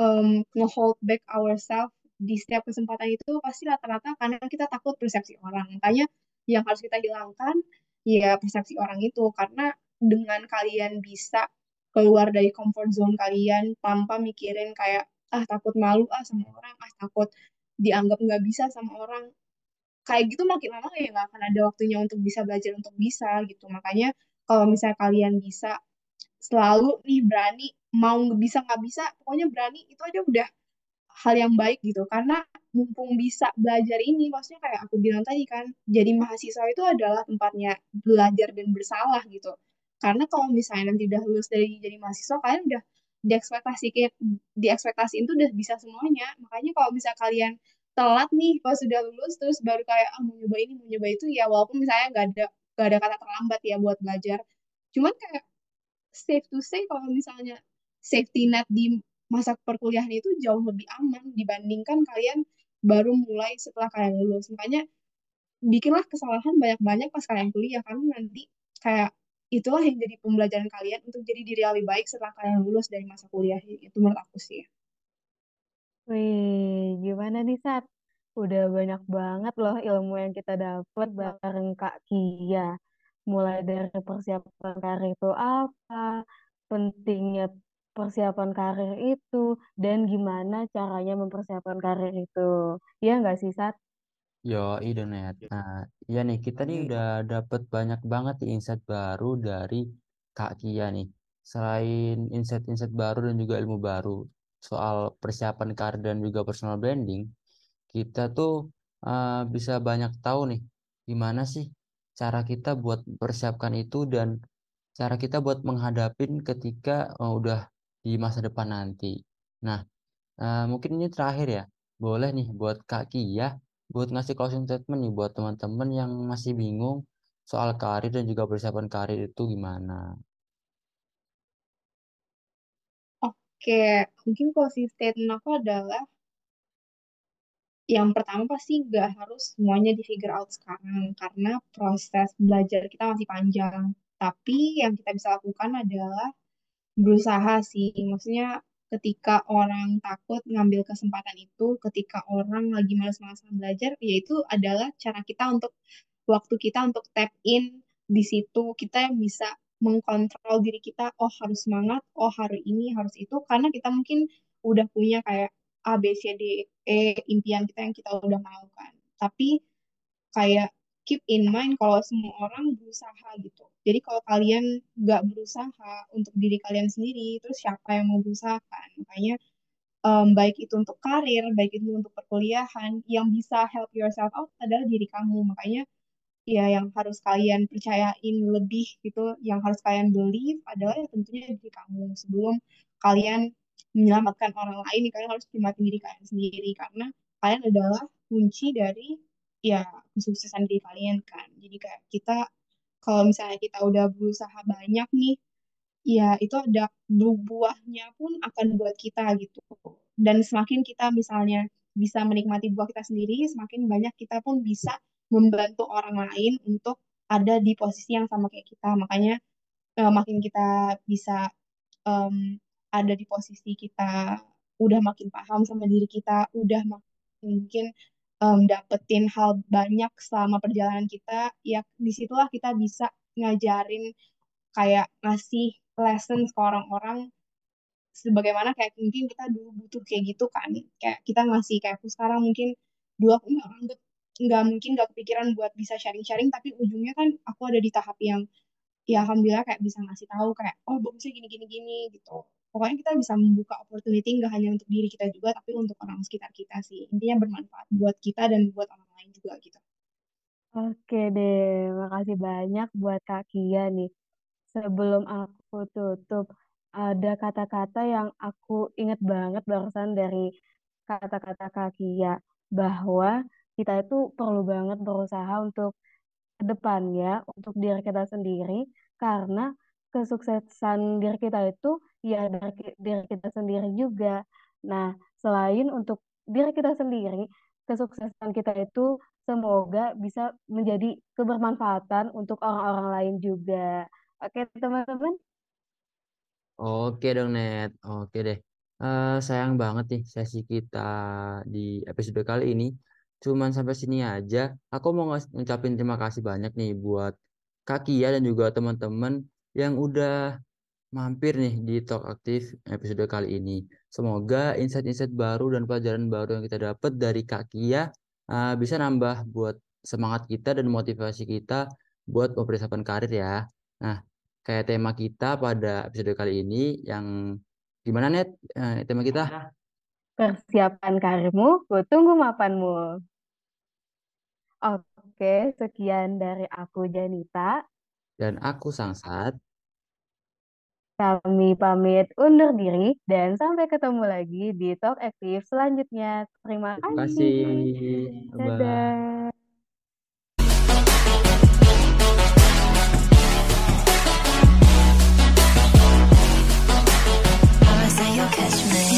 um, nge-hold back ourselves di setiap kesempatan itu pasti rata-rata karena kita takut persepsi orang. Makanya yang harus kita hilangkan ya persepsi orang itu. Karena dengan kalian bisa keluar dari comfort zone kalian tanpa mikirin kayak ah takut malu ah sama orang, ah takut dianggap nggak bisa sama orang. Kayak gitu makin lama ya nggak akan ada waktunya untuk bisa belajar untuk bisa gitu. Makanya kalau misalnya kalian bisa selalu nih berani mau nggak bisa nggak bisa pokoknya berani itu aja udah hal yang baik gitu. Karena mumpung bisa belajar ini maksudnya kayak aku bilang tadi kan jadi mahasiswa itu adalah tempatnya belajar dan bersalah gitu karena kalau misalnya nanti udah lulus dari jadi mahasiswa kalian udah diekspektasi kayak diekspektasi itu udah bisa semuanya. Makanya kalau misalnya kalian telat nih pas sudah lulus terus baru kayak ah mau nyoba ini mau nyoba itu ya walaupun misalnya nggak ada nggak ada kata terlambat ya buat belajar. Cuman kayak safe to say kalau misalnya safety net di masa perkuliahan itu jauh lebih aman dibandingkan kalian baru mulai setelah kalian lulus. Makanya bikinlah kesalahan banyak-banyak pas kalian kuliah karena nanti kayak itulah yang jadi pembelajaran kalian untuk jadi diri yang lebih baik setelah kalian lulus dari masa kuliah itu menurut aku sih Wih, gimana nih Sat? Udah banyak banget loh ilmu yang kita dapat bareng Kak Kia. Mulai dari persiapan karir itu apa, pentingnya persiapan karir itu, dan gimana caranya mempersiapkan karir itu. Iya nggak sih Sat? Yo, iya net. Nah, iya nih kita nih udah dapet banyak banget nih insight baru dari Kak Kia nih. Selain insight-insight baru dan juga ilmu baru soal persiapan karir dan juga personal branding, kita tuh uh, bisa banyak tahu nih gimana sih cara kita buat persiapkan itu dan cara kita buat menghadapin ketika uh, udah di masa depan nanti. Nah, uh, mungkin ini terakhir ya. Boleh nih buat Kak Kia buat ngasih closing statement nih buat teman-teman yang masih bingung soal karir dan juga persiapan karir itu gimana. Oke, mungkin closing statement aku adalah yang pertama pasti nggak harus semuanya di figure out sekarang karena proses belajar kita masih panjang. Tapi yang kita bisa lakukan adalah berusaha sih. Maksudnya ketika orang takut ngambil kesempatan itu, ketika orang lagi malas-malasan belajar, yaitu adalah cara kita untuk waktu kita untuk tap in di situ kita yang bisa mengkontrol diri kita, oh harus semangat, oh hari ini harus itu, karena kita mungkin udah punya kayak A, B, C, D, E, impian kita yang kita udah mau kan. Tapi kayak keep in mind kalau semua orang berusaha gitu. Jadi kalau kalian nggak berusaha untuk diri kalian sendiri, terus siapa yang mau berusaha kan? Makanya um, baik itu untuk karir, baik itu untuk perkuliahan, yang bisa help yourself out adalah diri kamu. Makanya ya yang harus kalian percayain lebih gitu, yang harus kalian believe adalah ya tentunya diri kamu. Sebelum kalian menyelamatkan orang lain, kalian harus nikmatin diri kalian sendiri karena kalian adalah kunci dari ya kesuksesan diri kalian kan. Jadi kayak kita kalau misalnya kita udah berusaha banyak nih, ya itu ada buahnya pun akan buat kita gitu. Dan semakin kita misalnya bisa menikmati buah kita sendiri, semakin banyak kita pun bisa membantu orang lain untuk ada di posisi yang sama kayak kita. Makanya uh, makin kita bisa um, ada di posisi kita udah makin paham sama diri kita, udah makin mungkin um, dapetin hal banyak selama perjalanan kita, ya di situlah kita bisa ngajarin kayak ngasih lessons ke orang-orang sebagaimana kayak mungkin kita dulu butuh kayak gitu kan. Kayak kita ngasih kayak aku sekarang mungkin dulu aku nggak nggak mungkin nggak kepikiran buat bisa sharing-sharing tapi ujungnya kan aku ada di tahap yang ya alhamdulillah kayak bisa ngasih tahu kayak oh bagusnya gini gini gini gitu pokoknya kita bisa membuka opportunity nggak hanya untuk diri kita juga tapi untuk orang sekitar kita sih intinya bermanfaat buat kita dan buat orang lain juga gitu Oke deh, makasih banyak buat Kak Kia nih. Sebelum aku tutup, ada kata-kata yang aku inget banget barusan dari kata-kata Kak Kia, bahwa kita itu perlu banget berusaha untuk depannya, untuk diri kita sendiri, karena kesuksesan diri kita itu ya dari diri kita sendiri juga. Nah, selain untuk diri kita sendiri, kesuksesan kita itu semoga bisa menjadi kebermanfaatan untuk orang-orang lain juga. Oke, teman-teman. Oke dong, Net. Oke deh. Eh, sayang banget nih sesi kita di episode kali ini. Cuman sampai sini aja. Aku mau ngucapin terima kasih banyak nih buat Kak Kia dan juga teman-teman yang udah mampir nih di Talk Aktif episode kali ini. Semoga insight-insight baru dan pelajaran baru yang kita dapat dari Kak Kia eh, bisa nambah buat semangat kita dan motivasi kita buat mempersiapkan karir ya. Nah, kayak tema kita pada episode kali ini yang gimana Net? Eh, tema kita? Persiapkan karirmu, ku tunggu mapanmu. Oke, sekian dari aku Janita. Dan aku Sangsat. Kami pamit undur diri dan sampai ketemu lagi di Talk Aktif selanjutnya. Terima kasih. Terima kasih. Dadah. Bye. catch me